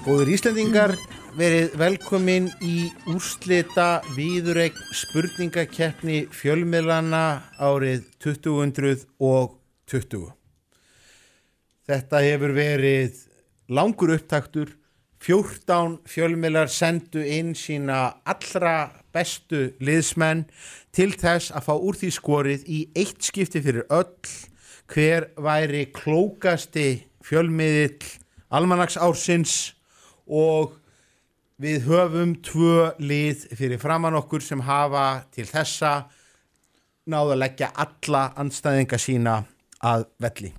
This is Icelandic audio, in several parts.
Góður Íslandingar, verið velkomin í úrslita viðurregn spurningakeppni fjölmiðlana árið 2020. Þetta hefur verið langur upptaktur, 14 fjölmiðlar sendu inn sína allra bestu liðsmenn til þess að fá úr því skorið í eitt skipti fyrir öll hver væri klókasti fjölmiðill almanags ársins og við höfum tvö lið fyrir framann okkur sem hafa til þessa náðu að leggja alla anstæðinga sína að velli.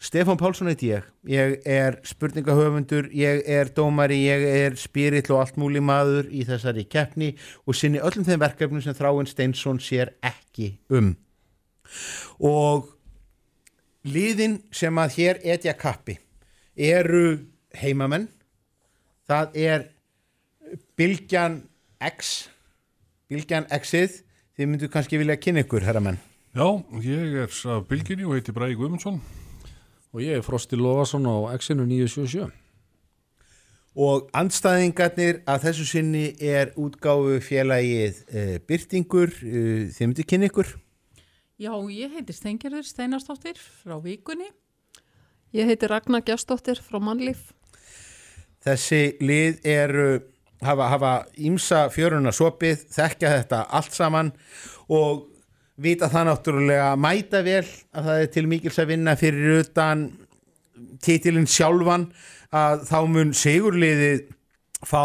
Stefán Pálsson heit ég, ég er spurningahöfundur, ég er dómari, ég er spirill og allt múli maður í þessari keppni og sinni öllum þeim verkefnum sem Þráinn Steinsson sér ekki um. Og liðin sem að hér etja kappi eru heimamenn, það er Bilgjan X, Bilgjan X-ið, þið myndu kannski vilja kynna ykkur, herramenn. Já, ég er af Bilginni og heiti Bræði Guðmundsson. Og ég er Frosti Lófarsson á X-inu 977. Og andstæðingarnir að þessu sinni er útgáfu félagið e, Byrtingur, e, þið myndu kynna ykkur. Já, ég heiti Steingerður Steinarstóttir frá Víkunni. Ég heiti Ragnar Gjastóttir frá Mannlíf. Þessi lið eru, hafa, ímsa fjöruna sopið, þekkja þetta allt saman og vita það náttúrulega mæta vel að það er til mikils að vinna fyrir utan titilinn sjálfan að þá mun segurliðið fá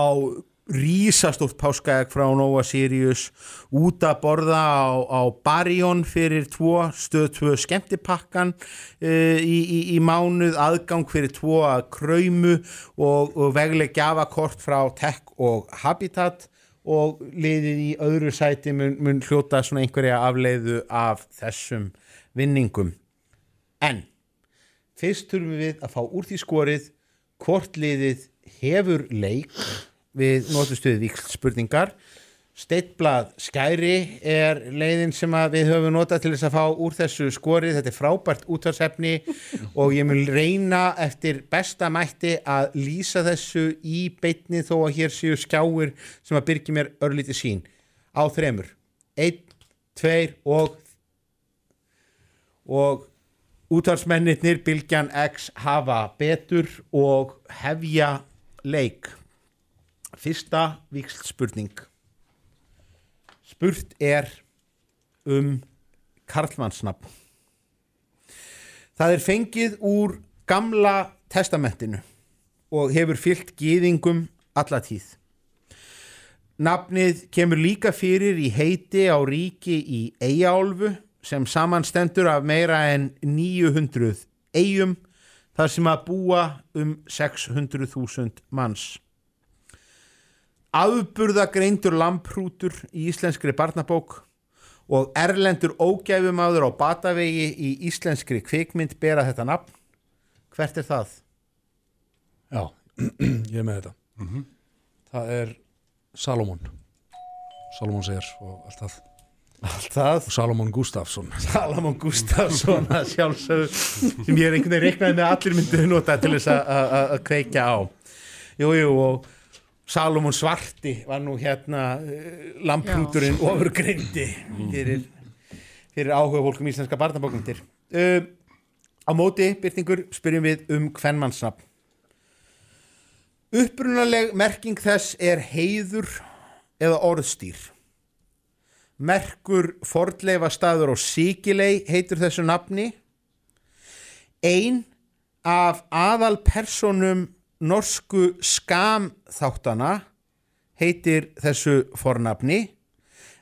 rísastórt páskaegg frá Nova Sirius út að borða á, á Barjón fyrir tvo, stöð tvo skemmtipakkan uh, í, í, í mánuð, aðgang fyrir tvo að kröymu og, og vegleg gjafakort frá Tech og Habitat og liðið í öðru sæti mun, mun hljóta svona einhverja afleiðu af þessum vinningum. En fyrst þurfum við að fá úr því skorið hvort liðið hefur leik við notustuðið vikl spurningar Steitblad skæri er leiðin sem við höfum notað til þess að fá úr þessu skorið, þetta er frábært útvarsefni og ég mun reyna eftir besta mætti að lýsa þessu í beitni þó að hér séu skjáir sem að byrgi mér örlíti sín á þremur, einn, tveir og og útvarsmennir Bilgjan X hafa betur og hefja leik Fyrsta vikst spurning Spurt er um Karlmannsnafn. Það er fengið úr gamla testamentinu og hefur fyllt gýðingum alla tíð. Nafnið kemur líka fyrir í heiti á ríki í Eyjálfu sem samanstendur af meira en 900 eigum þar sem að búa um 600.000 manns afburðagreindur lamprútur í íslenskri barnabók og erlendur ógæfumáður á batavegi í íslenskri kvikmynd bera þetta nafn. Hvert er það? Já, ég er með þetta. Mm -hmm. Það er Salomon. Salomon segir og allt það. Allt það? Og Salomon Gustafsson. Salomon Gustafsson að sjálfsög sem ég er einhvern veginn reiknaði með allir mynduðu nota til þess að kveikja á. Jú, jú, og Salomon Svarti var nú hérna uh, lamprúturinn ofurgrindi fyrir, fyrir áhuga fólkum íslenska barnabókundir uh, á móti, byrtingur, spyrjum við um hvernmannsnafn upprunaleg merking þess er heiður eða orðstýr merkur fordleifa staður og síkilei heitur þessu nafni. Ein af aðal personum norsku skamþáttana heitir þessu fornafni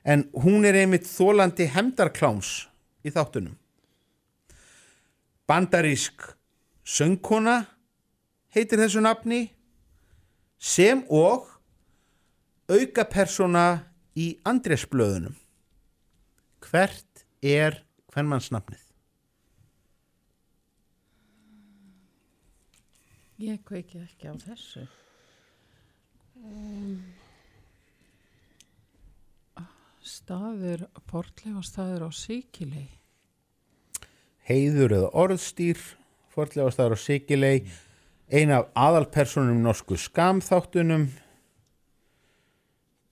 en hún er einmitt þólandi hemdarkláms í þáttunum. Bandarísk söngkona heitir þessu nafni sem og aukapersona í andresblöðunum. Hvert er hvernmannsnafnið? Ég kveiki ekki á þessu. Um, staður, portlefa staður á síkilei. Heiður eða orðstýr, fortlefa staður á síkilei. ein af aðalpersonum norsku skamþáttunum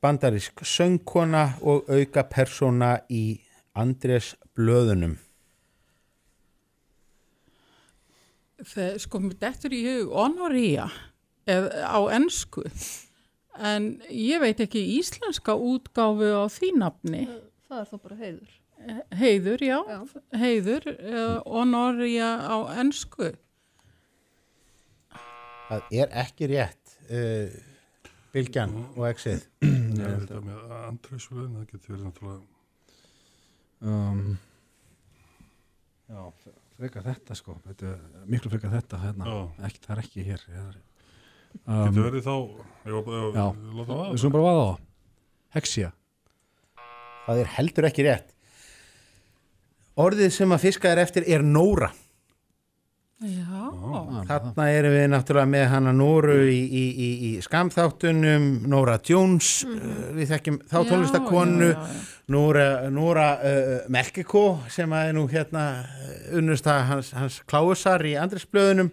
bandarísk söngkona og auka persóna í Andrés blöðunum Þegar sko mér dettur í hug honoría á ennsku en ég veit ekki íslenska útgáfu á því nafni. Það er þá bara heiður. Heiður, já, Já. heiður, uh, honoría á ennsku. það er ekki rétt uh, Bilgjan og Exið Ég held að með Andrésvöðin, það getur verið náttúrulega, um, Já, frekar þetta sko þetta, Miklu frekar þetta hérna. já, ekki, Það er ekki hér um, verið þá, ég var bara, Já. Við skulum bara vaða á. Hexia það er heldur ekki rétt. Orðið sem að fiska er eftir er Nóra Þarna erum við náttúrulega með hana Nóru í, í, í, í skamþáttunum, Nóra Jones, uh, við þekkjum þá tónlistakonu. Nóra, Nóra uh, Melkiko sem að er nú hérna unnusta hans, hans kláusar í andresblöðunum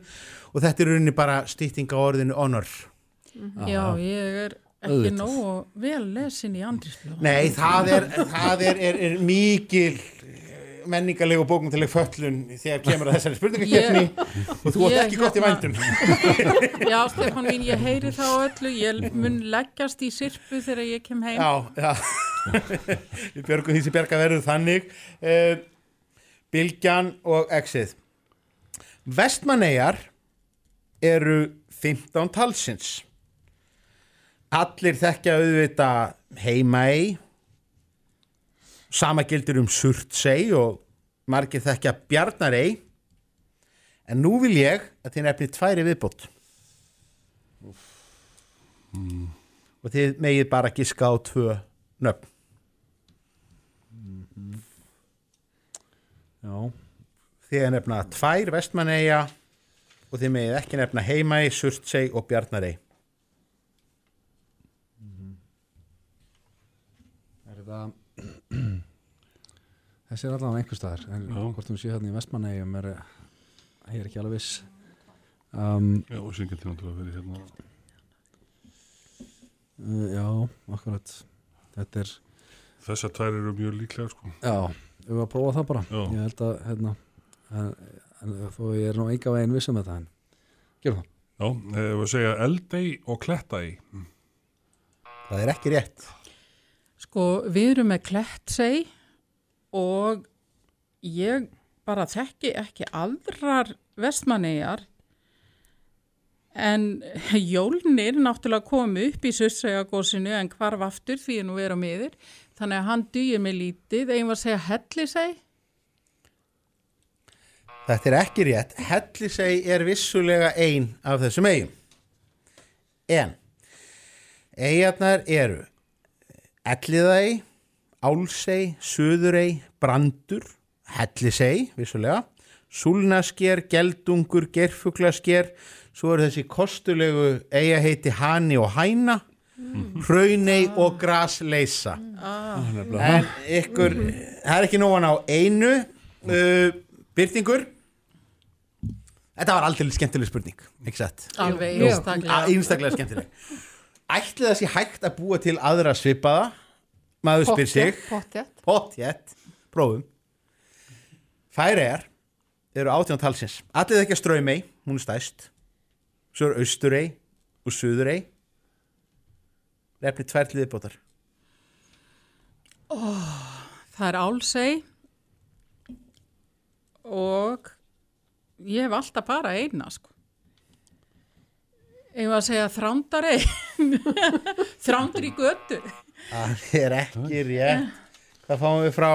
og þetta er rauninni bara stýtting á orðinu honor. Já, ég er ekki nógu vel lesin í andrisljóð. Nei, það er, það er, er, er mikil menningarleg og bókmyndileg föllun þegar kemur að þessari spurningakefni og þú átt ekki gott í hérna- vændun. Já, Stefán mín, ég heyri það á öllu, ég mun leggjast í sirpu þegar ég kem heim. Já, já. Við björgum því sem bjarga verður þannig. Uh, Bilgjan og Exið. Vestmannegar eru 15 talsins. Allir þekkja auðvita heimæi Sama gildir um Surtsey og margir þekkja Bjarnarey. En nú vil ég að þið nefnir tværi viðbót. Og þið megið bara giska á tvö nöfn. Já, þið nefna tvær vestmanneia og þið megið ekki nefna heimæi, Surtsey og Bjarnarey. Er þetta Þessi er allavega einhver staðar en Já. hvort hún sé hérna í Vestmannegjum er ég er ekki alveg viss um, Já, og sem getur náttúrulega verið hérna, uh, Já, akkurat Þetta er, þessar tvær eru mjög líklega, sko. já, við varum að prófa það bara Já. Ég held að, hérna en, en, þó ég er nú enga veginn viss um þetta en gerum það Já, við segja eldei og klettei. það er ekki rétt Sko, við erum með Klettsey og ég bara þekki ekki aðrar vestmannegar en jólnir náttúrulega komu upp í Sussegagósinu en hvarf aftur því að nú er á miður þannig að hann dýir mig lítið. Eigin var að segja Hellisey? Þetta er ekki rétt. Hellisey er vissulega ein af þessum eigum en eigarnar eru Elliðæi Álsey, Suðurey Brandur, Hellisey vissulega, Súlnasker Geldungur, Gerfuglasker svo er þessi kostulegu eiga heiti Hani og Hæna Hrauney og Grasleysa. En ykkur það er ekki nógan á einu uh, byrtingur þetta var aldrei skemmtileg spurning ekki satt? Alveg einstaklega. Einstaklega skemmtileg. Ætli það sé hægt að búa til aðra svipaða maður spyr sig. Pottjett. potjett, prófum. Færi er eru átján talsins. Allir þekkja ströymei, hún er stæst svo er austurei og suðurei nefnir tvær liðbótar Það er Álsey og ég hef alltaf bara eina sko. Ég var að segja þrándarei, þrándur í götu. Það er ekki rétt. Hvað fáum við frá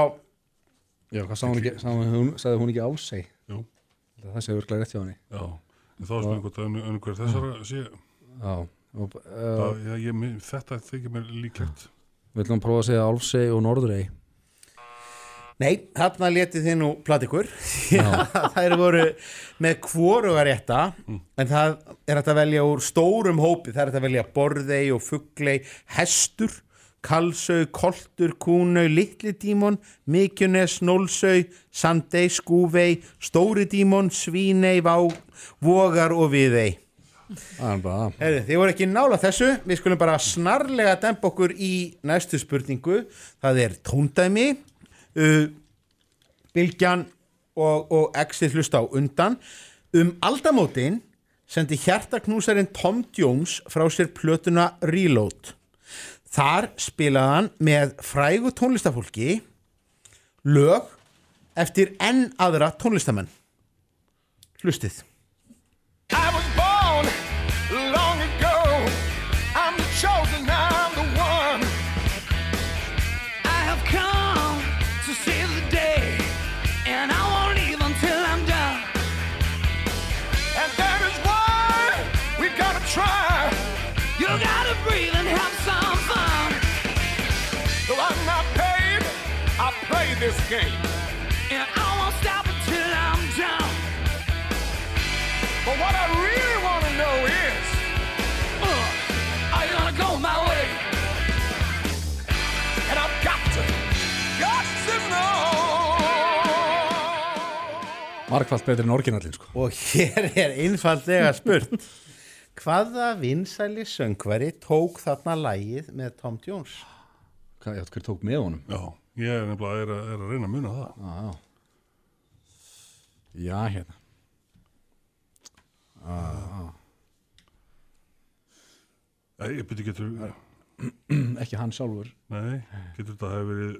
Já, hvað sagði hún ekki, sagði hún, sagði hún ekki ásei Jú. Það sé örglega rétt hjá henni. Já, en þá er spurning ön- önnur þessara sé, Já, og, uh, það, já, ég, þetta þykir mér líklegt. við ætlum að prófa að segja Álfsei og Norðurei Nei, þarna letið þið nú platikur það eru voru með hvoruga rétta en það er að velja úr stórum hópi, það er að velja borðei og fuglei, hestur kalsau, koltur, kúnau litli dímon, mikjunes nólsau, sandei, skúvei stóri dímon, svínei vá, vogar og viðei er Heyri, þið voru ekki nála þessu, við skulum bara snarlega dempa okkur í næstu spurningu. Það er tóndæmi, uh, Bilgjan og, og Exið hlusta á undan. Um aldamótin sendi hjartaknúsarinn Tom Jones frá sér plötuna Reload. Þar spilaði hann með frægu tónlistafólki lög eftir enn aðra tónlistamenn. Hlustið. This game, and I won't stop until I'm done. But what I really want to know is, uh, are you gonna go my way? And I've got to, got to know. margfald betri en orginallin sko. Og hér er einfallega spurt Hvaða vinsæli söngvari tók þarna lægið með Tom Jones? Hvað, já, hver tók með honum? Já, ég er nefnilega er, að- er að reyna að muna það. Já, já. Já, hérna. Nei, ég byrja getur, Ekki hann sjálfur. nei, getur þetta hefur verið,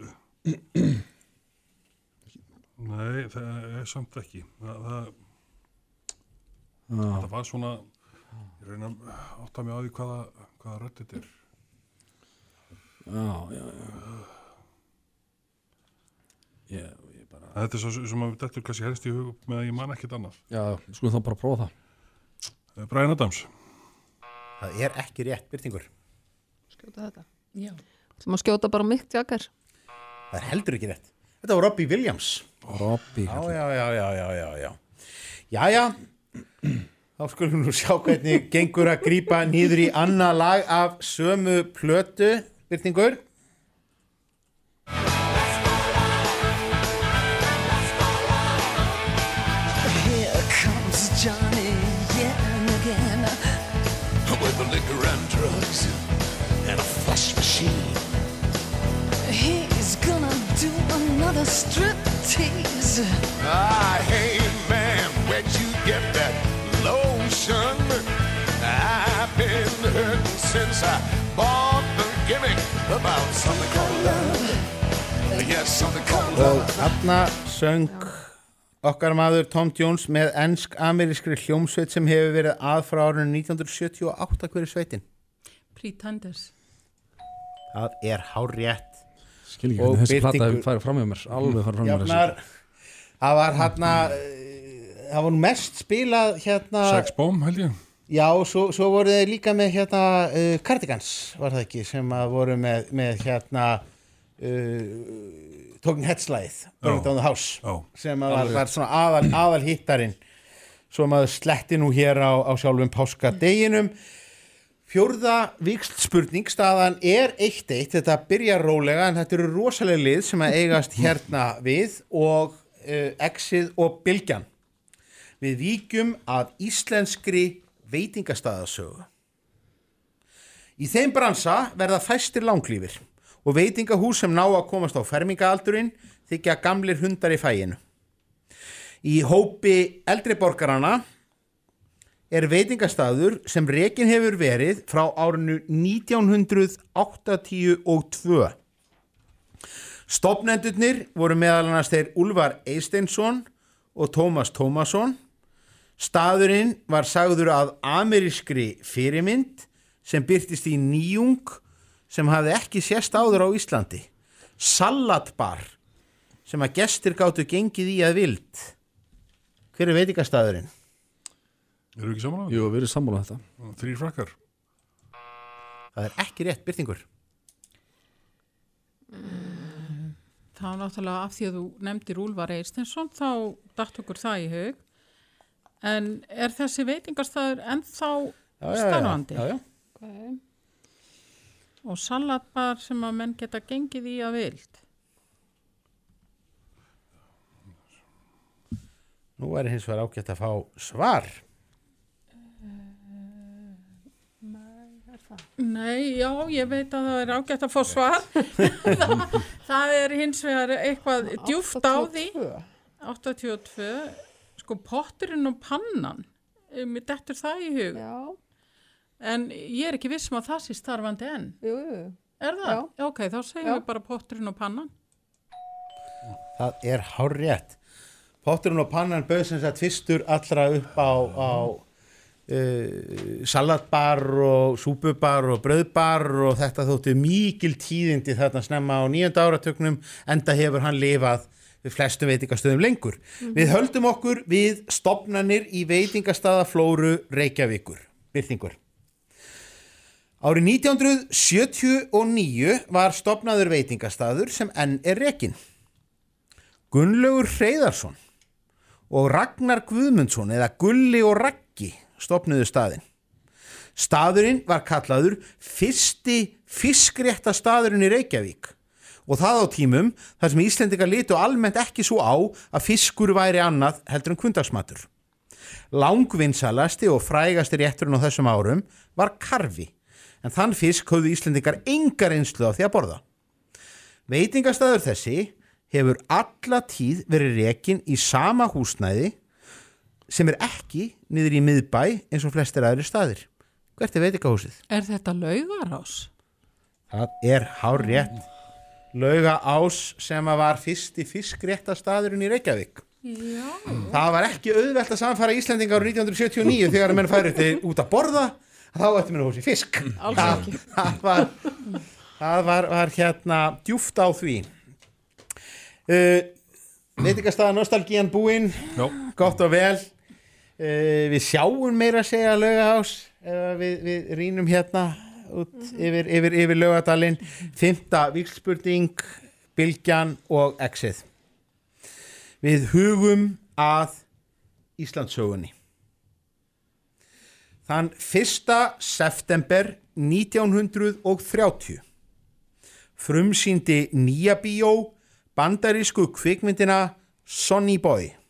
nei, það er samt ekki. Það, það, Já, það var svona, ég reyna að átta mig á því hvaða, hvaða rödd þetta er. já, já. já. Ég, ég bara... Þetta er svo sem að þetta er kannski helst í hug með að ég man ekkert annað. Já, skulum þá bara prófa það. Eh, Brian Adams, Það er ekki rétt byrtingur Skjóta þetta. Já. Þú má skjóta bara Mick Jagger. Það er heldur ekki rétt Þetta var Robbie Williams Robby. Já, já, já, já, já, já, já Jæja Þá skulum nú sjá hvernig gengur að grípa nýður í annað lag af sömu plötu byrtingur another strip tease Ah, hey man, where'd you get that lotion? I've been hurting since I bought the gimmick about something called love. Yes, something called og love. þarna söng okkar maður Tom Jones með ennsk-amerískri hljómsveit sem hefur verið að frá árinu 1978 hverju sveitin Pretenders. Það er hárrétt Skil ekki þessi hefur farið fram hjá mér. Alveg farið fram hjá mér. Það var hérna eh, það var nú mest spilað hérna Sex Bomb held ég. já, svo, svo voru þeir líka með hérna uh, Cardigans, var það ekki sem að voru með, með hérna uh, Burn It Já. Down the House Já. sem að var, var svona aðal, aðal hittarinn svo maður sletti nú hér á, á sjálfum páskadeginum fjórða vikst spurning staðan er eitt eitt, þetta byrjar rólega en þetta eru rosalega lið sem að eigast hérna við og uh, exið og bylgjan. Við víkjum að íslenskri veitingastæðasögu í þeim bransa verða fæstir langlífir og veitingahús sem ná að komast á fermingaaldurinn þykja gamlir hundar í fæinu í hópi eldri borgarana er veitingastæður sem rekin hefur verið frá árinu 1982. Stopnendurnir voru meðal annars þeir Úlfar Eisteinsson og Tómas Tómasson. Staðurinn var sagður að amerískri fyrirmynd sem byrtist í nýjung sem hafði ekki sést áður á Íslandi. Salatbar sem að gestir gáttu gengið í að vild. Hver er veitingastæðurinn? Eru ekki saman á Jú, við erum sammálað þetta. Þrýr frakkar. Það er ekki rétt byrtingur. Þá náttúrulega af því að þú nefndir Úlfar Eirstensson þá dætt okkur það í hug. En er þessi veitingastæður ennþá starfandi? Já, já. Okay. Og salatbar sem að menn geta gengið í að vild? Nú er hins vegar ágætt að fá svar. Nei, já, ég veit að það er ágætt að fá svar. það, það er hins vegar eitthvað djúft á því. 82. 82, sko potturinn og pannan, eh, mér dettur það í hug. Já, En ég er ekki vissum að það sé starfandi enn. jú, jú. Er það? Já. Ok, þá segjum Já. við bara potturinn og pannan. Það er hár rétt. Potturinn og pannan bauð sem sagt fyrstur allra upp á, á uh, salatbar og súpubar og brauðbar og þetta þóttu mikil tíðindi þarna snemma á nýjönda áratögnum enda hefur hann lifað við flestum veitingastöðum lengur. Við höldum okkur við stopnanir í veitingastaðaflóru Reykjavíkur. Byrtingur. Árið 1979 var stopnaður veitingastaður sem enn er rekin. Gunnlaugur Hreyðarsson og Ragnar Guðmundsson eða Gulli og Raggi stopnuðu staðinn. Staðurinn var kallaður fyrsti fiskrétta staðurinn í Reykjavík og það á tímum þar sem Íslendingar litu almennt ekki svo á að fiskur væri annað heldur en kundagsmatur. Langvinnsalasti og frægasti rétturinn á þessum árum var karfi en þann fisk höfðu Íslendingar engar einslu á því að borða. Veitingastæður þessi hefur alla tíð verið rekin í sama húsnæði sem er ekki niður í miðbæ eins og flestir aðri staðir. Hvert er veitingahúsið? Er þetta laugarás? Það er hár rétt. Lauga ás sem að var fyrsti fiskrétta staðurinn í Reykjavík. Já. Það var ekki auðvelt að samfara Íslendinga árið 1979 þegar að menn færi þetta út að borða þá ætti menn að hósi fisk. Það, það, var, það var, var hérna djúft á því. Uh, Veitingastæða nostalgían búinn, Já, gott og vel. Uh, við sjáum meira að segja lauga ás ef við, við rínum hérna út yfir, yfir, yfir laugadalinn. Fymta vikspurning, bylgjan og exið. Við hugum að Íslandsögunni. Þann 1. september 1930 frumsýndi nýja bíó bandarísku kvikmyndina Sonny Boy.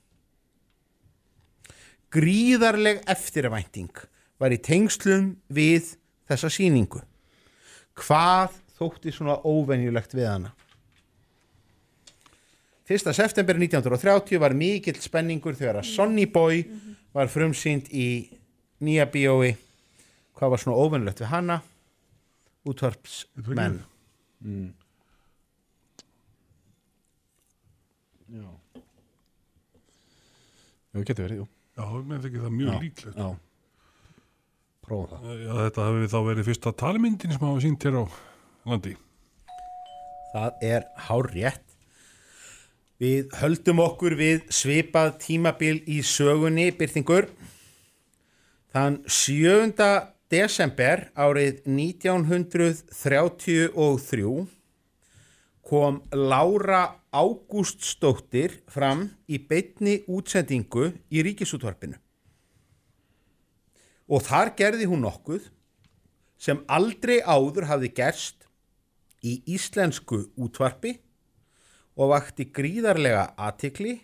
Gríðarleg eftirvænting var í tengslum við þessa sýningu. Hvað þótti svona óvenjulegt við hana? 1. september 1930 var mikill spenningur þegar að Sonny Boy var frumsýnd í nýja bíói. Hvað var svona óvenjulegt við hana? Útvarpsmenn. Já. Já, getur verið, jú. Já, menn þykir það mjög Já, líklegt. Já. Prófa það. Já, þetta hefur þá verið fyrsta talmyndin sem hafa sínt hér á landi. Það er hár rétt. Við höldum okkur við svipað tímabil í sögunni, byrtingur. Þann 7. desember árið 1933 kom Lára Ágústsdóttir fram í beinni útsendingu í ríkisútvarpinu. Og þar gerði hún nokkuð sem aldrei áður hafði gerst í íslensku útvarpi og vakti gríðarlega aðtikli.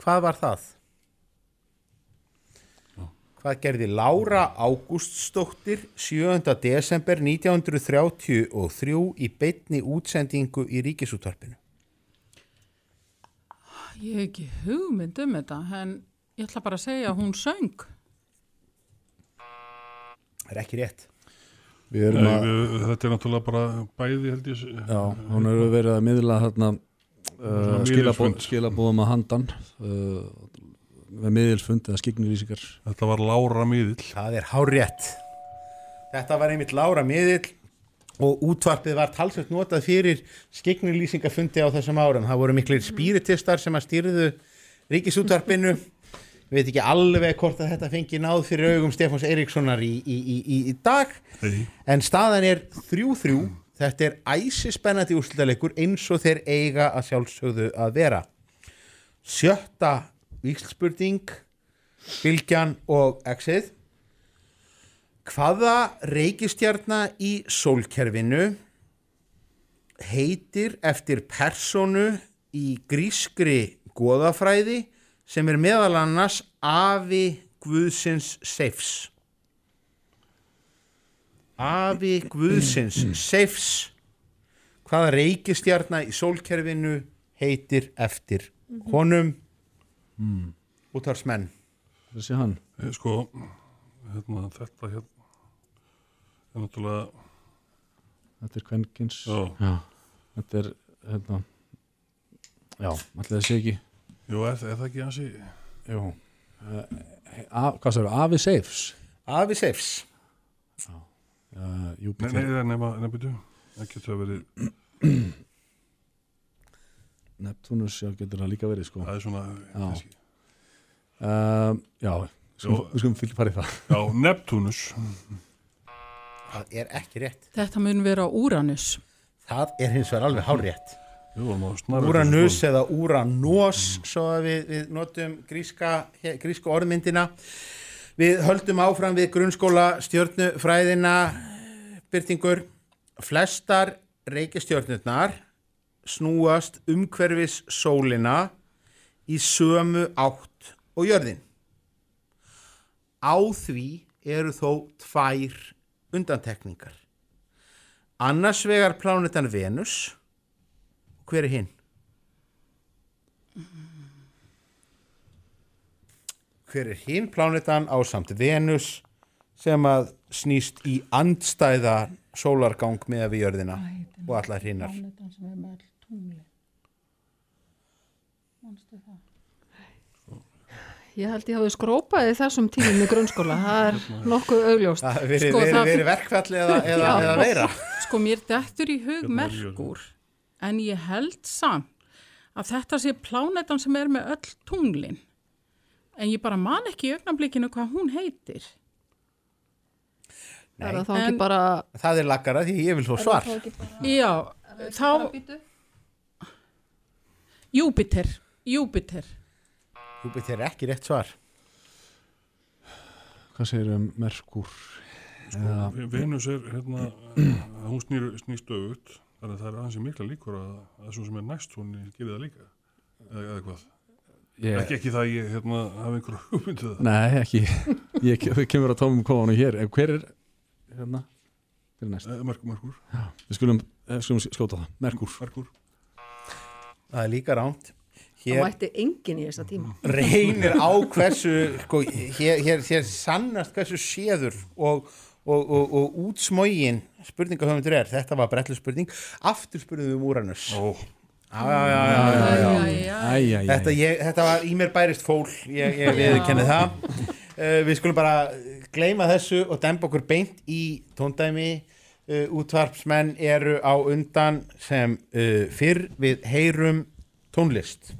Hvað var það? Hvað gerði Lára Ágústsdóttir 7. desember 1933 í beinni útsendingu í ríkisútvarpinu? Ég hef ekki hugmynd um þetta, en ég ætla bara að segja að hún söng. Það er ekki rétt. Við erum Nei, að, við, þetta er náttúrulega bara bæði held ég. já, hún hefur verið að miðla þarna uh, skilabóðum að handan uh, miðilsfund eða skiknilýsingar. Þetta var Lára Miðill. Það er hár rétt. Þetta var einmitt Lára miðill og útvarpið var talsveit notað fyrir skiknulýsingafundi á þessum árum. Það voru miklir spiritistar sem að stýrðu ríkisútvarpinu. Við veit ekki alveg hvort að þetta fengi náð fyrir augum Stefáns Eiríkssonar í, í, í, í, í dag. Nei, En staðan er 3-3. Þetta er æsispennandi úrslutaleikur eins og þeir eiga að sjálfsögðu að vera. Sjötta víkslspurning, Bilgjan og Exið. Hvaða reikistjarna í sólkerfinu heitir eftir personu í grískri goðafræði sem er meðal annars afi Guðsins Seifs? Afi Guðsins Seifs hvaða reikistjarna í sólkerfinu heitir eftir honum mm. útvarsmenn Þessi hann. Eh, Sko, hérna, þetta hérna er náttúrulega, Þetta er kvenkins. Já, Þetta er hérna Já, allir það sé ekki. Jú, er, er það ekki hansi, Jú. Uh, a, Hvað sagður, Afi Seifs? Afi Seifs. Uh, nei, Júpiter nei, nei, nema, nefnir það getur að verið, Neptunus, já, getur það líka verið sko. það er svona, Já. kannski, uh, Já, Jú. við skulum fylgja farið það já, Neptunus, það er ekki rétt Þetta mun vera Úranus. það er hins vegar alveg nú snarlega Úranus eða Úranós svo að við, við notum gríska, gríska orðmyndina við höldum áfram við grunnskóla stjörnufræðina byrtingur flestar reikistjörnurnar snúast umhverfis sólina í sömu átt og jörðin á því eru þó tvær undantekningar annars vegar plánetan Venus hver er hinn? Hver er hinn plánetan á samt Venus sem að snýst í andstæða sólargang með við jörðina og allar hinnar. Plánetan sem er með all tungli. Manstu það? Ég held ég hafi skrópaði þessum tímum í grunnskóla. Það er nokkuð augljóst. Það verið, Sko, það- verið verkfall eða, eða, Já. eða veira. Sko mér dettur í hug Hérna er Merkur en ég held samt að þetta sé plánetan sem er með öll tunglin. En ég bara man ekki í augnablikinu hvað hún heitir. Er það þá En- ekki bara... Það er laggara því ég vil svo svar. Já, þá Júpiter, Júpiter. Júpiter er ekki rétt svar. Hvað segir um Merkur? Eða, Venus er, hérna, hún snýr, snýst öfut, þannig að það er aðeins mikla líkur að, að svo sem er næst hún gerir það líka, eða, eða hvað. ég, Ekki, ekki það að ég, hérna, hafa einhverju hugmyndu það. Nei, ekki Ég ke- kemur að tómum kofanu hér En hver er hérna? Hver er næst? Eh, Merkur, Merkur, Við skulum, eh, skulum skjóta það Merkur Merkur. Það er líka ránt. Það Hér mætti enginn í þessa tíma. reynir á hversu, sko, hér, hér, hér sannast hversu séður og, og, og, og útsmógin spurningahöfundur er. Þetta var bretlu spurning. Aftur spurðum við um Úranus. Ó, Já, já, já, já, já, já. Æ, Æ, æ, æ Þetta, ég, þetta var í mér bærist fól, ég, ég viðurkenni það. Uh, við skulum bara gleyma þessu og demba okkur beint í tóndæmi. Uh, útvarpsmenn eru á undan sem uh, fyrr við heyrum tónlist.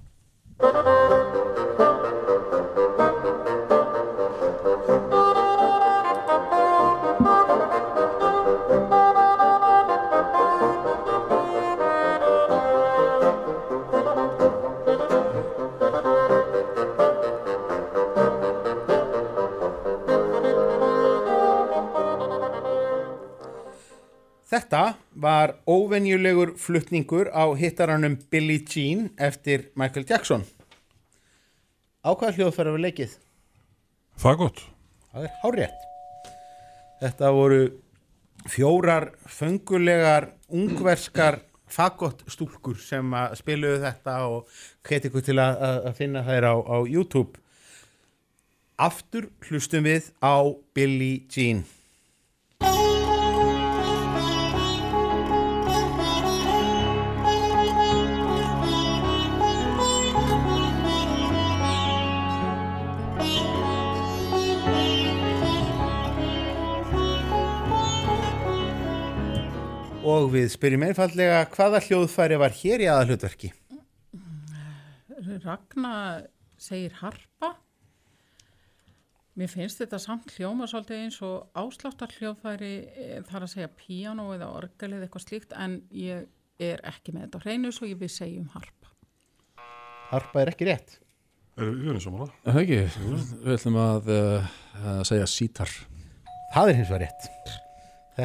Þetta var óvenjulegur flutningur á hittaranum Billie Jean eftir Michael Jackson. Á hvaða hljóðfæra við leikið? fagott. Það er hárétt. Þetta voru fjórar föngulegar ungverskar fagott stúlkur sem spiluðu þetta og hveti ykkur til að, að- að finna þær á, á YouTube. Aftur hlustum við á Billie Jean. Og við spyrjum einfallega hvaða hljóðfæri var hér í aðalhlutverki? Ragna segir harpa. Mér finnst þetta samt hljóma svolítið eins og ásláttar hljóðfæri eh, þar að segja píano eða orgel eða eitthvað slíkt en ég er ekki með þetta hreinu svo ég vil segja um harpa. Harpa er ekki rétt. Er við samanlega? Er Það ekki, við ætlum að, uh, að segja sítar Það er hins vegar rétt.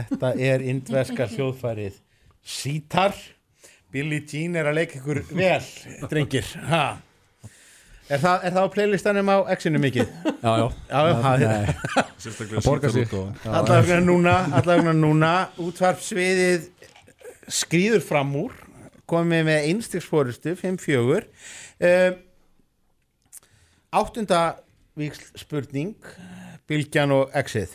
Þetta er indverska hljóðfærið Sítar. Billie Jean er að leika ykkur vel, drengir. Ha. Er það, er það á playlistanum á X-inu mikið? Já, já, Já, já, er Sérstaklega borgar sig allavega núna, allavega núna útvarpsviðið skrýður fram úr komið með einstigsfórustu 5-4 um, áttunda víksl spurning Bilgjan og Exið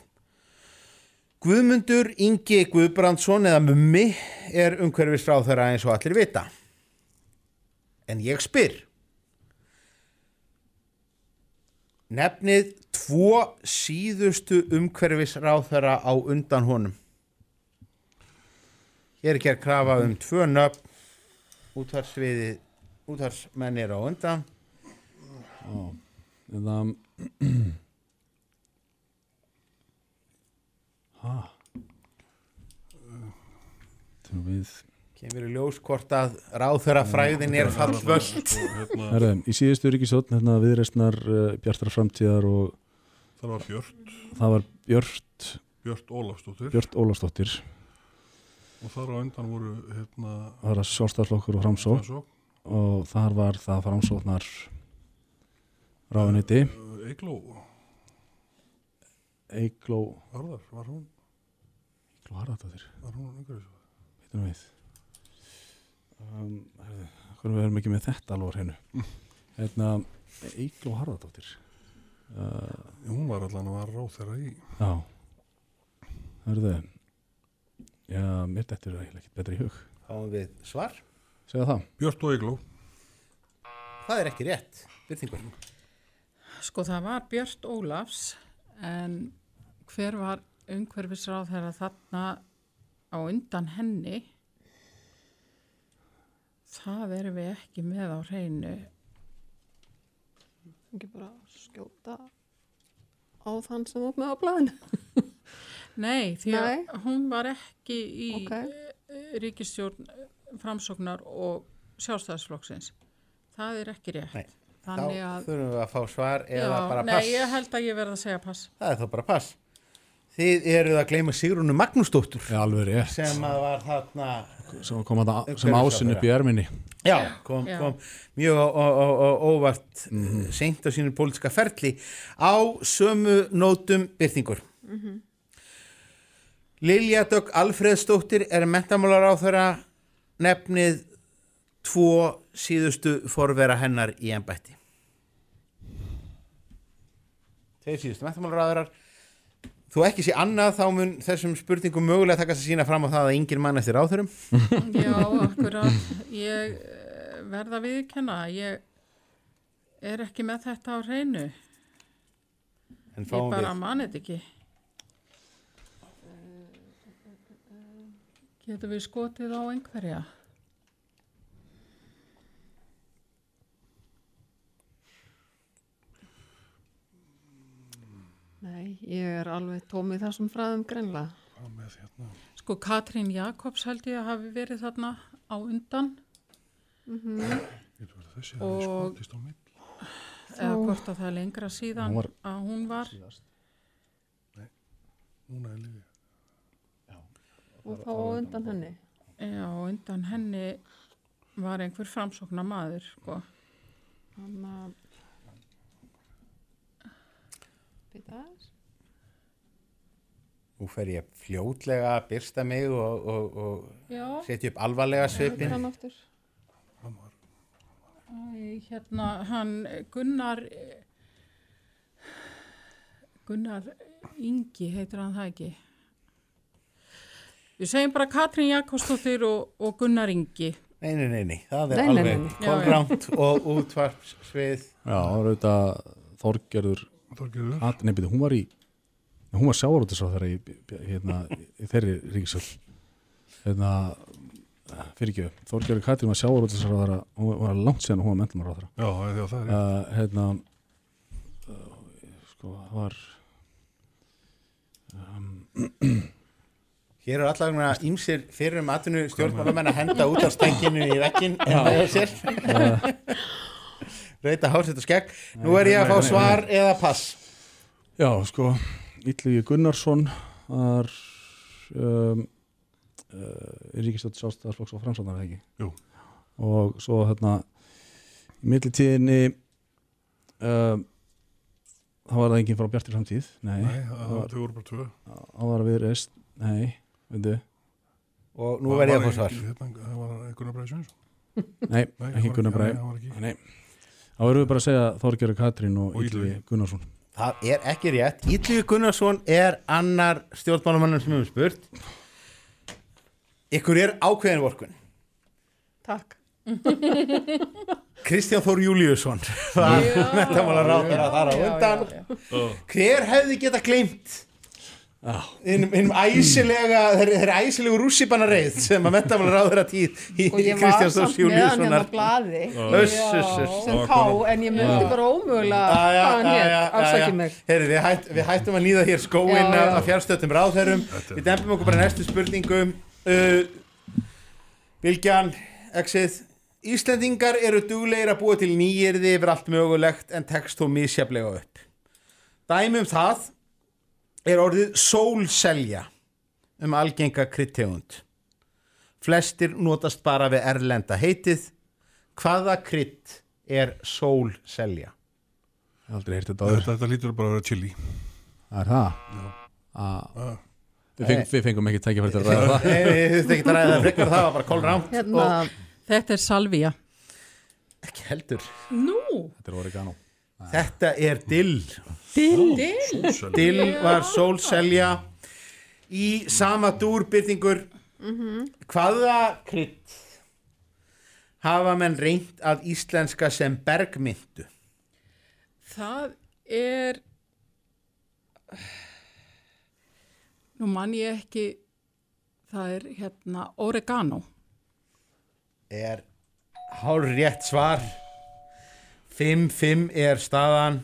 Guðmundur Ingi Guðbrandsson eða Mummi er umhverfis ráðherra eins og allir vita en ég spyr Nefnið tvo síðustu umhverfis ráðherra á undan honum. Hér er gerð krafa um tvö nöfn, útvarsviði, útvarsmenn er á undan. eða Hæ? Þegar við Kemur í ljós hvort að ráðherra fræðin er fallvöld. Sko, hérna, Herðum, í síðustu ríkisjótt hérna, viðreistnar uh, Bjartara framtíðar og það var Björn, það var Björt Björn Ólafsdóttir. Björt Ólafsdóttir. Og þar á undan voru hérna það var sjálfstæðsflokkur og framsók Framsókn, og þar var það framsóknar ráðuniti uh, Eygló Eigló var hún, Eigló Harðardóttir, var hún umhverfis veitum við. Um, herðu, hvernig við erum ekki með þetta alveg á hreinu hérna, Eigló Harðardóttir. Uh, hún var allan að var ráð þeirra í já. Hörðu já, mér þetta er ekki betra í hug. Fáum við svar. segja það. Björn og Eygló. Það er ekki rétt. Byrtingur. Sko það var Björt Ólafs en hver var umhverfisráð þegar þarna á undan henni það erum við ekki með á hreinu Ekki bara skjóta á þann sem var með á blæðinu. Nei, því að Nei. hún var ekki í Ok. okay. ríkistjórn framsóknar og sjálfstæðisflokksins það er ekki rétt Nei. þannig Þá að þurfum við að fá svar eða Já, bara nei, pass. ég held að ég verð að segja pass Það er þá bara pass. Þið eruð að gleyma Sigrúnu Magnúsdóttur. Já, alveg rétt. Sem að var þarna sem, kom að, sem ásinn upp í erminni. Já, kom, Já. kom mjög ó- ó- ó- óvart mm seint á sínu pólitska ferli. Á sömu nótum byrtingur. Lilja Dögg Alfreðsdóttir er mentamálar á þeirra nefnið tvo síðustu forvera hennar í embætti. Þeir síðustu mentamálar á þeirra Þú ekki sé annað þá mun þessum spurningum mögulega takast að sína fram á það að yngir mann eftir áþurum. Já, akkurat ég eh, verð að viðkenna ég er ekki með þetta á hreinu ég bara þetta ekki Getum við skotið á einhverja? Nei, ég er alveg tómið þessum fræðum greinlega. hvað með hérna. Sko Katrín Jakobs held ég að hafi verið þarna á undan. Getur verið þessi að það skotist á mill eða hvort að það er lengra síðan Hún var- að hún var. núna er liði Og þá á undan henni. Já, á undan henni var einhver framsóknar maður sko. Þannig að... Býta aðeins. Nú fer ég fljótlega að byrsta mig og, og, og setja upp alvarlega svipin. Hann Æ, hérna hann Gunnar Gunnar Ingi heitir hann það ekki? Við segjum bara Katrín Jakobsdóttir og, og Gunnar Ingi. Nei, nei, nei, nei, það er Nei, alveg kolgránt og útvarpsvið. Já, það var auðvitað Þorgerður nei, byrju, hún var í hún var sjávarútisráð í, hérna, í þeirri ríkisöld hérna fyrir ekki, Þorgerður Katrín var sjávarútisráð þeirra, hún var langt síðan og hún var mentumar þeirra já, já, það er uh, hérna sko, það var Hér eru allavega ímsir fyrir um atvinnu stjórnmálamenn að henda út af stenginu í vekkin en það er sér. Rauta hálsett og skegg. Nú er ég að fá svar eða pass. já, sko, Ítlugi Gunnarsson var um, uh, ríkistöld sjálfstæðarflokks og framsóknar eða ekki? Jú. og svo hérna í millitíðinni um, þá var það enginn frá Bjartir framtíð nei, Nei, það- þau voru bara tvö. Þá var við reist nei, veitu. Og nú verð ég að fá svar. Það var Gunnar Bræði Sjönsson nei, ekki Gunnar Bræ nei, þá erum við bara að segja Þorgjörg Katrín og, Og Ylvi. Gunnarsson. Það er ekki rétt. Ítliði Gunnarsson er annar stjórnmálumannum sem við höfum spurt. Ykkur er ákveðin vorkun Takk. Kristján Þór Júliusson var metamála ráðherra þar á undan. hver hefði geta glemt innum, innum æsilega þeir, þeir æsilegu rússipannareið sem að metamála ráðherra tíð í Og ég var Kristján Þórs samt með hann hérna Júliussonar uss. sem K, en ég myndi bara ómögulega já. mig. Heyrðu, við, hætt, við hættum að líða hér skóin af fjárstöttum ráðherrum. Við dempum okkur bara næstu spurningum. Uh, Bilgjan, exið. Íslendingar eru duglegir að búa til nýjirði yfir allt mögulegt en tekst þó misjaflega upp. Dæmi um það er orðið sólselja um algenga kryddtegund. Flestir notast bara við erlenda heitið. Hvaða krydd er sólselja? ég aldrei heyrt þetta áður. Þetta, þetta lítur bara að vera chili. Það er það? Ah. við, feng, við fengum ekki tækifæri til að ræða það. Nei, þið þurftu ekki að ræða það frekar það var bara kólrámt Hérna, Þetta er salvía. ekki heldur. Nú, þetta er oregano. Þetta er dill dill. Sólsel dill. var sólselja. Í sama dúrbyrtingur hvaða krydd hafa menn reynt að íslenska sem bergmyndu Það er Nú man ég ekki það er hérna oregano. Er hár rétt svar 5-5 er staðan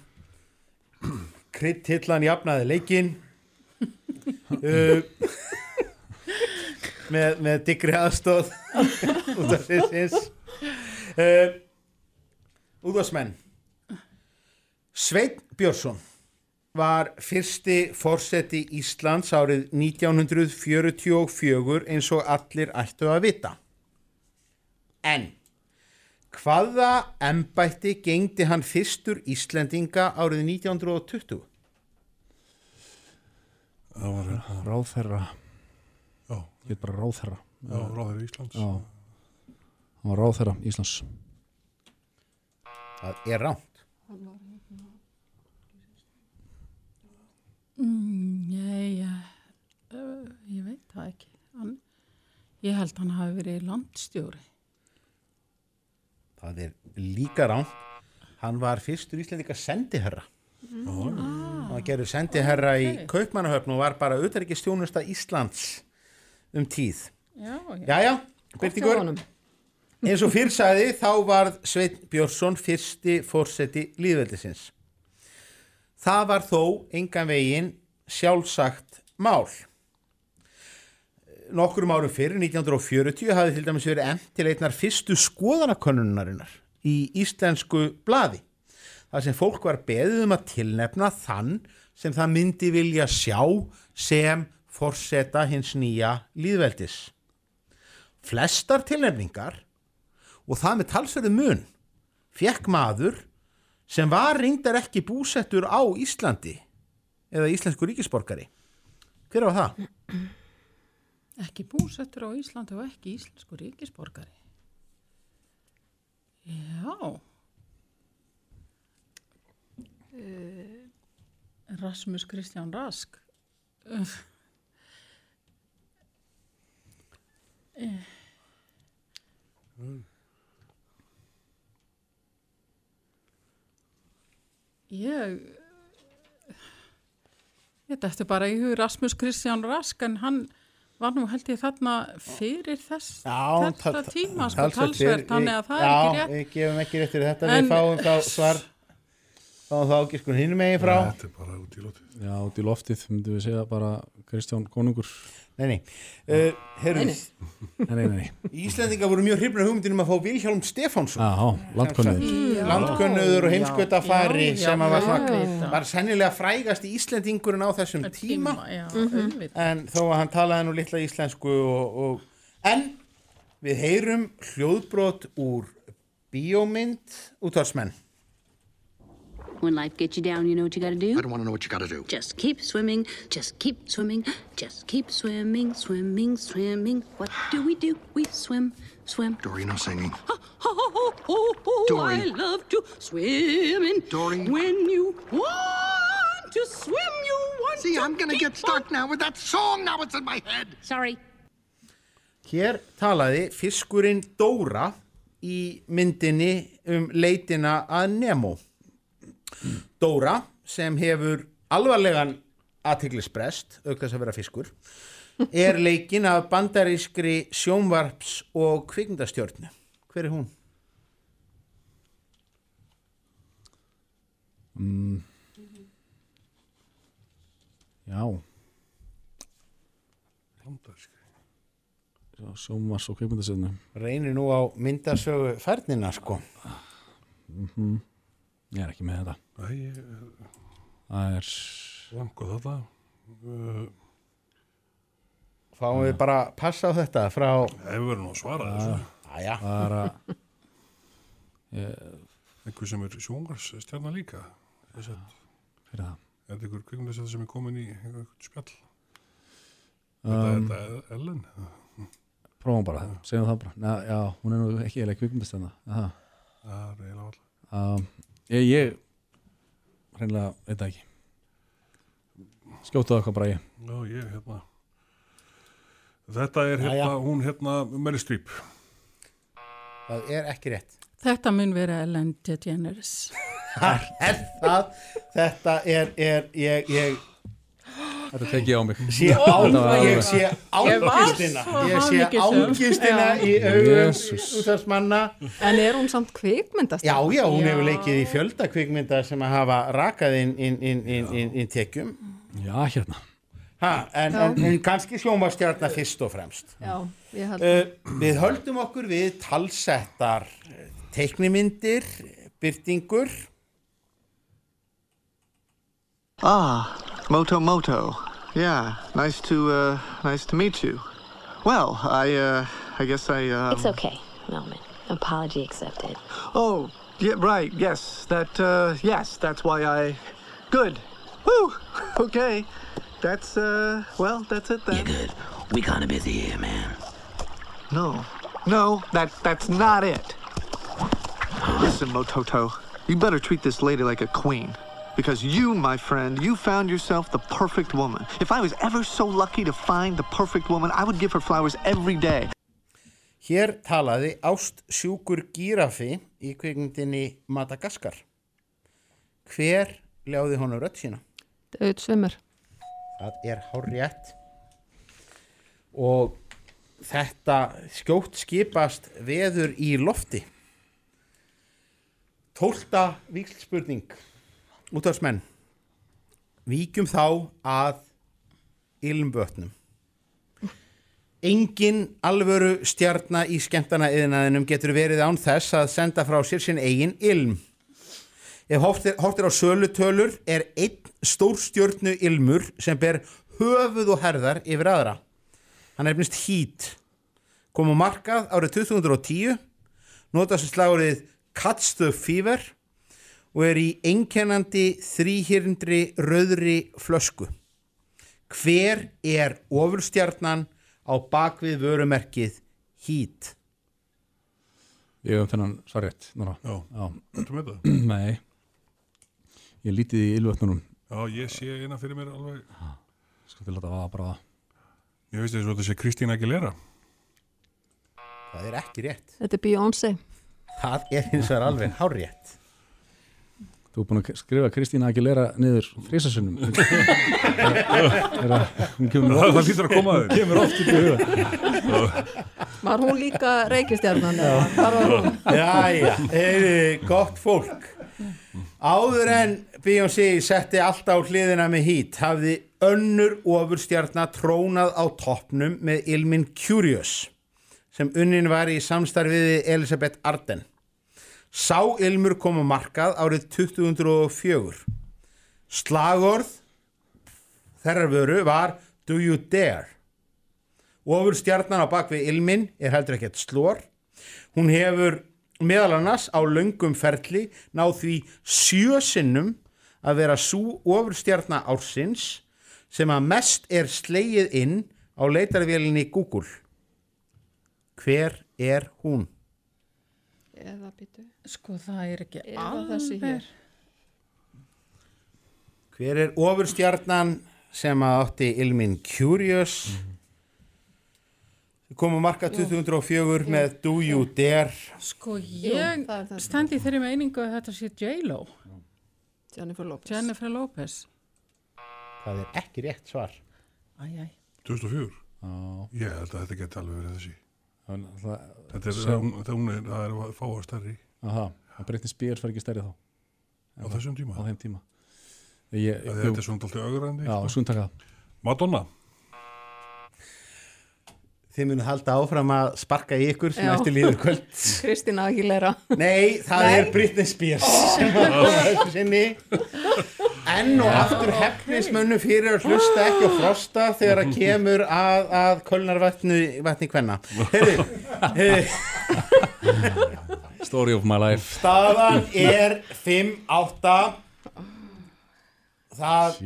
kryddhillan jafnaði leikin uh, með, með diggri aðstóð út af sýsins uh, útvarsmenn Sveinn Björnsson var fyrsti forseti Íslands árið 1944 eins og allir ættu að vita. En hvaða embætti gengdi hann fyrstur Íslendinga árið 1920? Það var, ráðherra, já, ég er bara ráðherra. Já, ráður Íslands. Já. Hann var ráðherra Íslands. Það er rámt. Nei, ég, uh, ég veit það ekki. Hann, Ég held hann hafi verið landstjóri Það er líka rámt. Hann var fyrstur Íslendinga sendiherra. Hann var gerður sendiherra í Kaupmannahöfn og var bara auðverkistjónusta Íslands um tíð. Já, já, Jæja, hjá byrtingur. Eins og fyrr sagði þá varð Sveinn Björnsson fyrsti fórseti líðveldisins. Það var þó engan veginn sjálfsagt mál. Nokkurum árum fyrr, 1940, hafði til dæmis verið emt til einnar fyrstu skoðanakonnunarinnar í íslensku blaði. Það sem fólk var beðið um að tilnefna þann sem það myndi vilja sjá sem forseta hins nýja líðveldis. Flestar tilnefningar og það með talsverðu mun fekk maður sem var reyndar ekki búsettur á Íslandi eða íslensku ríkisborgari. Hver var það? Ekki búsettur á Íslandi og ekki íslensku ríkisborgari. Já. Eh, Rasmus Kristján Rask. Eh. Ég ég dætti bara í hug Rasmus Kristján Rask en hann var nú held ég þarna fyrir þess, þetta tíma sko talsvert, þannig að það er ekki rétt. Já, við gefum ekki rétt fyrir þetta, En- við fáum þá svar fáum þá ekki sko hinn megin frá. Þetta er bara út í lótið já, út í loftið myndum við segja bara Kristján Konungur Nei, nei, uh, herru Nei, nei, nei, nei, Íslendinga voru mjög hrifnir hugmyndinum að fá Vilhjálm Stefánsson. Já, landkonnið landkönnuður og heimskvötafari Já, já, sem að var, já, já. var sennilega frægast í Íslendingurinn á þessum tíma. já, auðvitað. en þó að hann talaði nú litla íslensku og, og en við heyrum hljóðbrot úr bíómynd útvarsmenn When life gets you down, you know what you gotta do? I don't want to know what you got to do. Just keep swimming, just keep swimming, just keep swimming, swimming, swimming. What do we do? We swim, swim. Dory, no singing. Oh, oh, oh, oh, Dory. I love to swim in. Dory. When you want to swim, you want to See, to I'm going to get stuck now with that song. Now it's in my head. Sorry. Hér talaði fiskurinn Dóra í myndinni um leitina að Nemo. Dóra sem hefur alvarlegan aðtiklisbrest, auk þess að vera fiskur, er leikin af bandarískri sjónvarps og kvikmyndastjörnu. Hver er hún? mm. Já. Sjómas og kveikmyndasöðnu Reynir nú á myndasögu færnina, sko. mm Ég er ekki með þetta Æ, ég Það er lango þetta. Uh, Fáum við bara að passa á þetta frá... ef við verðum nú að svara þessu. Æja, Það er að ég, Einhver sem er sjóngarsstjarnar líka. Þess að, Fyrir það er þetta einhver kvikmyndastöð sem er komin í einhver spjall? um, Þetta er Ellen. Prófum bara, segjum það bara Næ, Já, hún er nú ekki eða kveikmyndasöðna Það Það er eiginlega alltaf. um, Ég, ég hreinlega veit það ekki Skjótaðu eitthvað bara ég Já, ég, hérna. Þetta er hérna, Jæja. hún hérna, Meryl Streep. það er ekki rétt. Þetta mun vera Ellen DeGeneres. Það er það, þetta er, er ég, ég Þetta tek ég á mig. Sé, á, ég sé ángistina ég sé ángistina í augum útvarsmanna En er hún samt kvikmyndast? já, já, hún Já. hefur leikið í fjölda kvikmynda sem að hafa rakað inn, inn, inn, inn, inn, inn tekjum. Já, hérna. Ha, en, en, en kannski sjónvarstjarnar fyrst og fremst. Já, ég held uh, við höldum okkur við talsettar eh, teiknimyndir byrtingur Ah, Moto Moto. Yeah, nice to uh, nice to meet you. Well, I uh, I guess I. Um, It's okay, Melman. Apology accepted. Oh, yeah, right. Yes, that. Uh, yes, that's why I. Good. Woo. Okay. That's uh. Well, that's it then. good. We kind of busy here, man. No, no, that that's not it. Listen, Mototo, you better treat this lady like a queen. Because you, my friend, you found yourself the perfect woman. If I was ever so lucky to find the perfect woman, I would give her flowers every day. hér talaði Ást sjúkur gírafi í kvikmyndinni Madagaskar hver ljáði honum rödd sína Auð svimur. Það er hárrétt og þetta skjótt skipast veður í lofti. Tólta víkslspurning útvarsmenn. Víkjum þá að ilmbötnum. Engin alvöru stjarnar í skemmtana yðnaðinum getur verið án þess að senda frá sér sinn eigin ilm. Ef er á sölutölur er einn stórstjörnu ilmur sem ber höfuð og herðar yfir aðra. Hann er nefnist Heat. Kom á markað árið 2010, notast slagurðið Cuts the Fever og er í einkennandi þrýhyrndri rauðri flösku. Hver er ofurstjarnan á bakvið vörumerkið Heat? Ég hef þennan svar rétt núna. Já. Já. Þetta með það? Nei Ég lítið í ylvötnunum Já, ég sé eina fyrir mér alveg. Skal til þetta var bara Ég veist þess að þetta sé Kristín Aguilera. Það er ekki rétt. Þetta er Beyoncé. Það er hins vegar alveg hárrétt. Þú er búin að skrifa Kristína Aguilera niður þrísasunnum Það- það hlýtur að koma þér. Kemur oft upp í huga Var hún líka reykistjarnan? Jæja, heyri, gott fólk. Áður en Beyoncé setti allt á hliðina með hít hafði önnur ofurstjarnar trónað á toppnum með ilmin Curious sem unnin var í samstarfiði Elisabeth Arden. Sá ilmur kom á markað árið 2004. Slagorð þerrar vöru var Do You Dare? Ofurstjarnan á bakvið ilmin er heldur ekkert slór. Hún hefur meðal annars á löngum ferli ná því sjö sinnum að vera svo ofurstjarna ársins sem að mest er slegið inn á leitarvélinni Google. Hver er hún? Eða býtu. Sko það er ekki Eða alveg. Hver er ofurstjarnan sem að átti Ilmin Curious? Þau komu marka 2004 með Do You Dare? Sko Jú, ég það. standi í þeirri meiningu að þetta sé J-Lo. Jennifer Lopez. Jennifer Lopez. Það er ekki rétt svar. Æj, æj. 2004 Já, ég held að þetta geti alveg verið þessi það var þetta er, Sjá. það, það, er, það er að fá að stærri. Aha, það breytni spyr fyrir ekki stærri þá. Á þessum tíma? Á þeim tíma. Ég, Að þetta er svona alltaf augrandi Já, skulum taka það. Madonna. Þið munið halda áfram að sparka í ykkur sem eftir líður kvöld. Kristina Aguilera. Nei, það Nei. er Britney Spears. Sem Enn og aftur hefnismönnu fyrir að hlusta ekki á frosta þegar að kemur að, að kvenna. Heyri, heyri, Story of my life staðan er 5-8. Það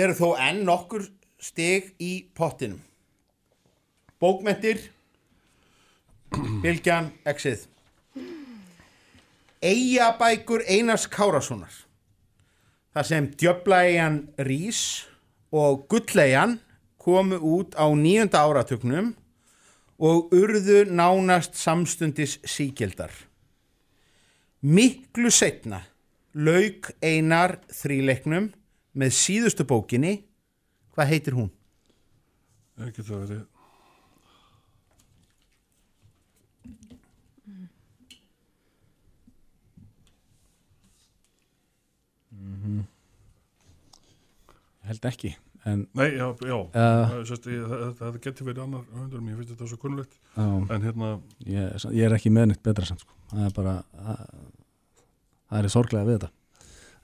eru þó enn nokkur stig í pottinum. Bókmentir, Bilgjan, Exið. Eyjabækur Einars Kárassonar. Það sem djöflaegjan Rís og Gullegjan komu út á nýjunda áratugnum og urðu nánast samstundis síkildar. Miklu setna lauk Einar þríleiknum með síðustu bókinni. Hvað heitir hún? ekki það verið Ég held ekki en, Nei, já, já. Uh, uh, sest, ég, það, það geti verið annar höfundur mér finnst þetta svo kunnulegt en hérna, ég, ég er ekki með neitt betra samt sko. það er bara það, það er sorglega við þetta.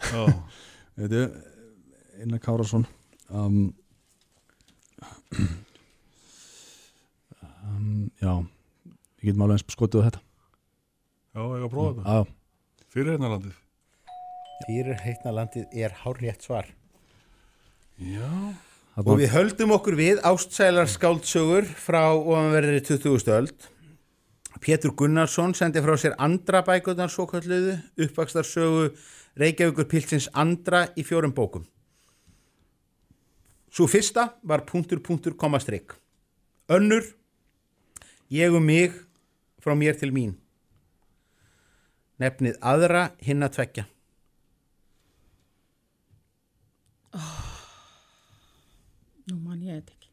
Veitu, Einar Kárasson um, um, Já Við getum alveg eins skotið á þetta. Já, ég að prófa þetta. Fyrir hérna landið Fyrir heitna landið er hárrétt svar. já, Og við höldum okkur við ástsælar skáldsögur frá ofanverðri 20. öld. Pétur Gunnarsson sendi frá sér andra bækurnar svo kalluðu, uppvakstarsögu Reykjavíkur Pilsins andra í fjórum bókum. Svo fyrsta var punktur punktur komastrygg. Önnur, ég um mig frá mér til mín. Nefnið aðra hinn að tvekja. Nú man ég þetta ekki.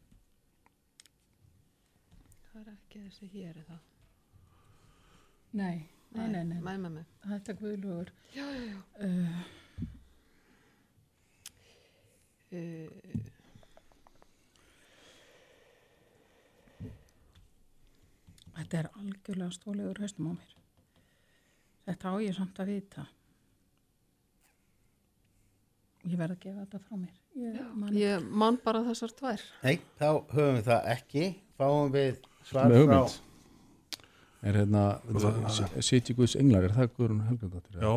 Það er ekki þessi hér eða. Nei, nei, nei, nei. Mæ með mig. Þetta er guðlugur. Já, já, já. Uh, Uh, þetta er algjörlega stólegur haustum á mér. Þetta á ég samt að vita. Ég verð að gefa þetta frá mér. Ég, man, ég man bara þessar tvær. Nei, þá höfum við það ekki. Fáum við svar frá... hugmynd Er hérna Sitji Guðs Englar, er það Guðrún Helgadóttir? já,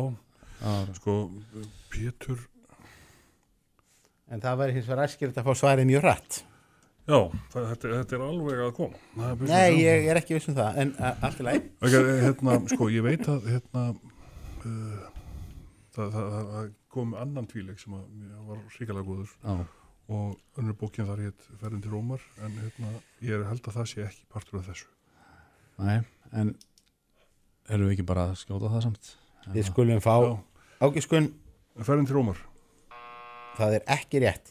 Já, sko Pétur, En það væri hins vegar æskilegt að fá svarið mjög rætt. já það, þetta, þetta er alveg að koma er Nei, svona- ég er ekki viss um það, en uh, allt í lagi. Ok, hérna, sko, ég veit að hérna uh, það, það, það, það kom annan tvíleik sem var ríkalega góður. Já, og önnur bókin þar hétt ferðin til Rómar en hérna, ég er held að það sé ekki partur af þessu. Nei, en erum við ekki bara að skjóta það samt? Við skulum fá ágiskun, ferðin til Rómar. Það er ekki rétt.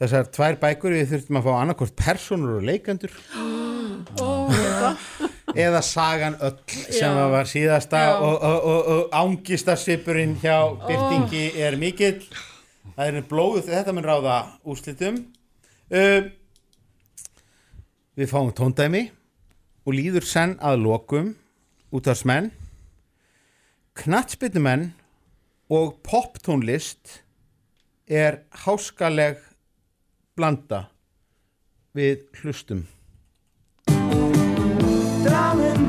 Þessar tvær bækur við þurftum að fá annarkort personur og leikandur eða sagan öll sem Já. var síðasta Já. og, og, og, og ángistarsvipurinn hjá Byrtingi er mikill. Það er blóð, þetta mun ráða úrslitum. Uh, við fáum tóndæmi og líður senn að lokum útvarsmenn, knatsbytnumenn og poptónlist er háskaleg blanda við hlustum.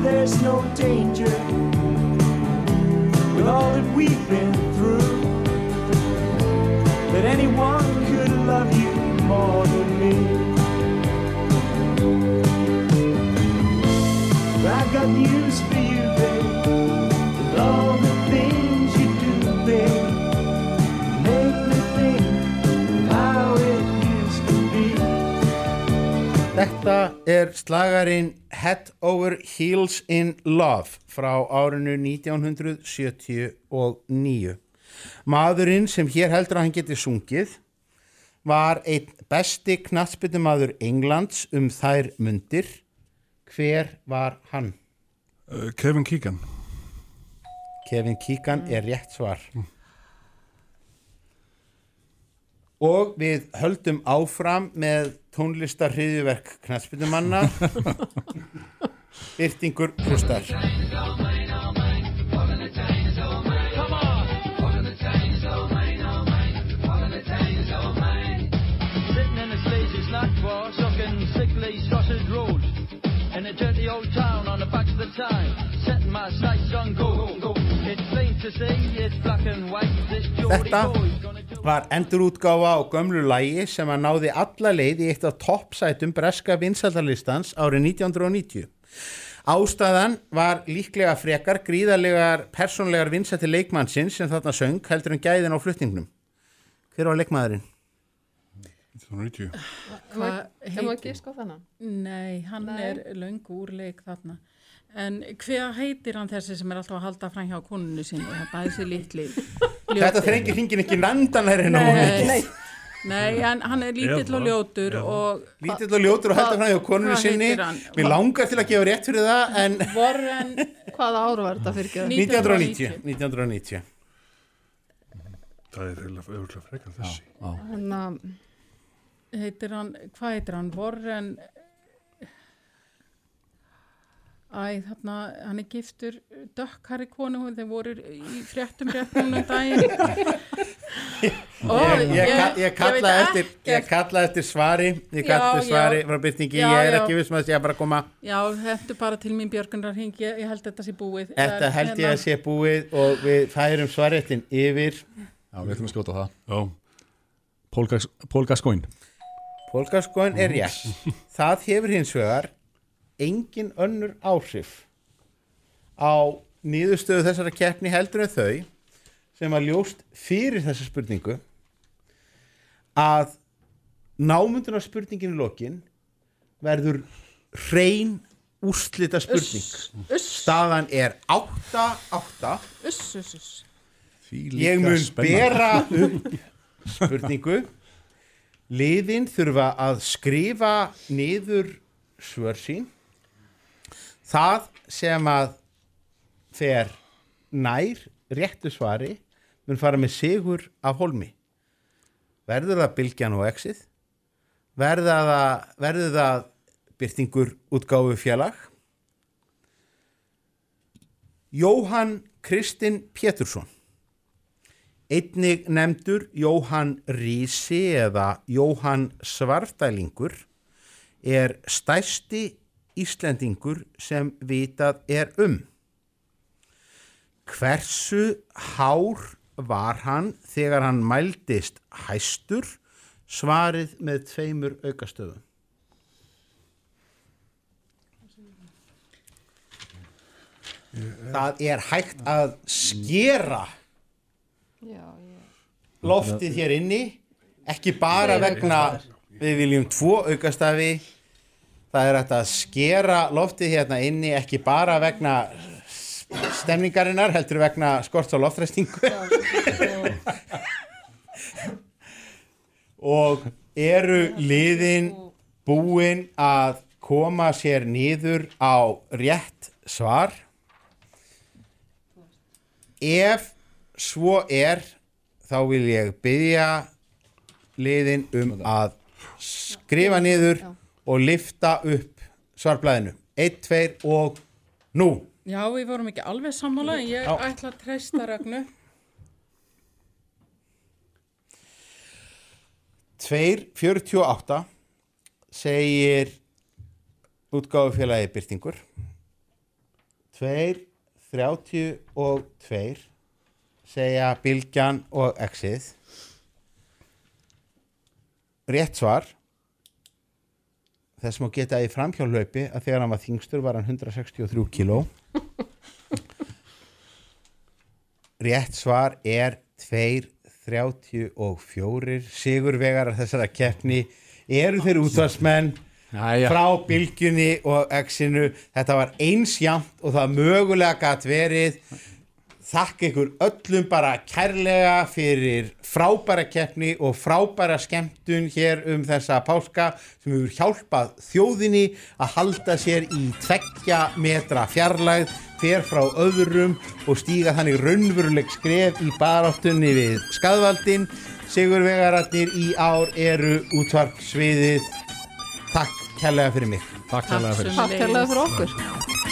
There's no danger with all that we've been through. That anyone could love you more than me. But I got you, Þetta er slagarinn Head Over Heels in Love frá árinu 1979. Maðurinn sem hér heldur að hann geti sungið var einn besti knatsbyttumadur Englands um þær mundir. Hver var hann? Uh, Kevin Keegan. Kevin Keegan er rétt svar. Og við höldum áfram með tónlistar hriðjuverk knatsbyttumanna. Byrtingur hlustar. In a dirty old town on the back of the Tyne, setting my sights on gold. It's plain to see, it's black and white. This Geordie Þetta boy's var endurútgáfa á gömlu lægi sem að náði alla leið í eitt af toppsætum breska vinsaldalistans árið 1990. Ástæðan var líklega frekar gríðarlegar persónlegar vinsætti leikmannsins sem þarna söng heldur en gæðin á flutningnum. Hver var leikmaðurinn? 1990. Hvað Ef maður giska á þennan? Nei, hann Nei. er löngu úr leik þarna. En hvað heitir hann þessi sem er alltaf að halda fram hjá konunni sinni? Það bæði sér litli. Þetta þrengir hringin ekki nandanæri en á Nei, honum. nei. Nei, en hann er lítill og ljótur og... Lítill og ljótur og heldur fram hjá konunni sinni. Við langar til að gefa rétt fyrir það en Warren... Hvaða áru var þetta fyrir 1990. 1990. Það er eiginlega frekar þessi. Þannig að heitir hann, hvað heitir hann, Warren Æ, þarna, hann er giftur dökkhari konu, þeir voru í fréttum fréttum um daginn. Ég, ég, ég, ég kalla eftir ég eftir svari. Ég kalla eftir svari já. frá byrtingi Já, ég er já. ekki viss með að sé að bara koma. Já, þetta bara til mín Björgunar hring, ég, ég held þetta sé búið. Þetta En held ég hérna- að sé búið og við færum svaréttin yfir. Já, við ætlum að skjóta á það. Já. Pól Gas- Pól Gascoigne Pólgarskóin er rétt. Það hefur hins vegar engin önnur áhrif á nýðustöðu þessara keppni heldur en þau sem var ljóst fyrir þessa spurningu að námunduna spurningin í lokin verður hrein úrslita spurning Uss. staðan er 8-8 Uss, uss, uss. Ég mun bera upp spurningu. Liðin þurfa að skrifa niður svör sín það sem að fer nær réttu svari mun fara með sigur af holmi verður það bylgjan og exið? Verður það, verður það byrtingur útgáfu félag? Jóhann Kristinn Pétursson. Einnig nefndur Jóhann Rísi eða Jóhann Svartælingur er stærsti Íslendingur sem vitað er um. Hversu hár var hann þegar hann mældist hæstur svarið með tveimur aukastöðum? Það er hægt að skera loftið hér inni ekki bara vegna við viljum tvo aukastafi það er að skera loftið hérna inni ekki bara vegna stemningarinnar heldur vegna skorts á loftræstingu og eru liðin búin að koma sér niður á rétt svar? Ef svo er þá vil ég byggja liðin um að skrifa niður og lifta upp svarblæðinu 1, 2 og nú. Já, við vorum ekki alveg sammála. En ég Já. ætla að treysta Ragnu 2.48 segir útgáfufélagi Byrtingur Tveir, 32 segja Bilgjan og Exið. Rétt svar þess má geta í framhjálaupi að þegar hann var þingstur var hann 163 kíló. Rétt svar er 234 sigurvegarar þessara keppni eru þeir útvarsmenn frá bylgjunni og exinu. Þetta var einsjamt og það mögulega gætt verið þakka ykkur öllum bara kærlega fyrir frábæra keppni og frábæra skemmtun hér um þessa páska sem hefur hjálpað þjóðinni að halda sér í tveggja metra fjarlægð fer frá öðrum og stíga þannig raunveruleg skref í baráttunni við skadvaldin Sigurvegararnir í ár eru útvarp sviðið Takk kærlega fyrir mig. Takk kærlega fyrir. Takk kærlega fyrir okkur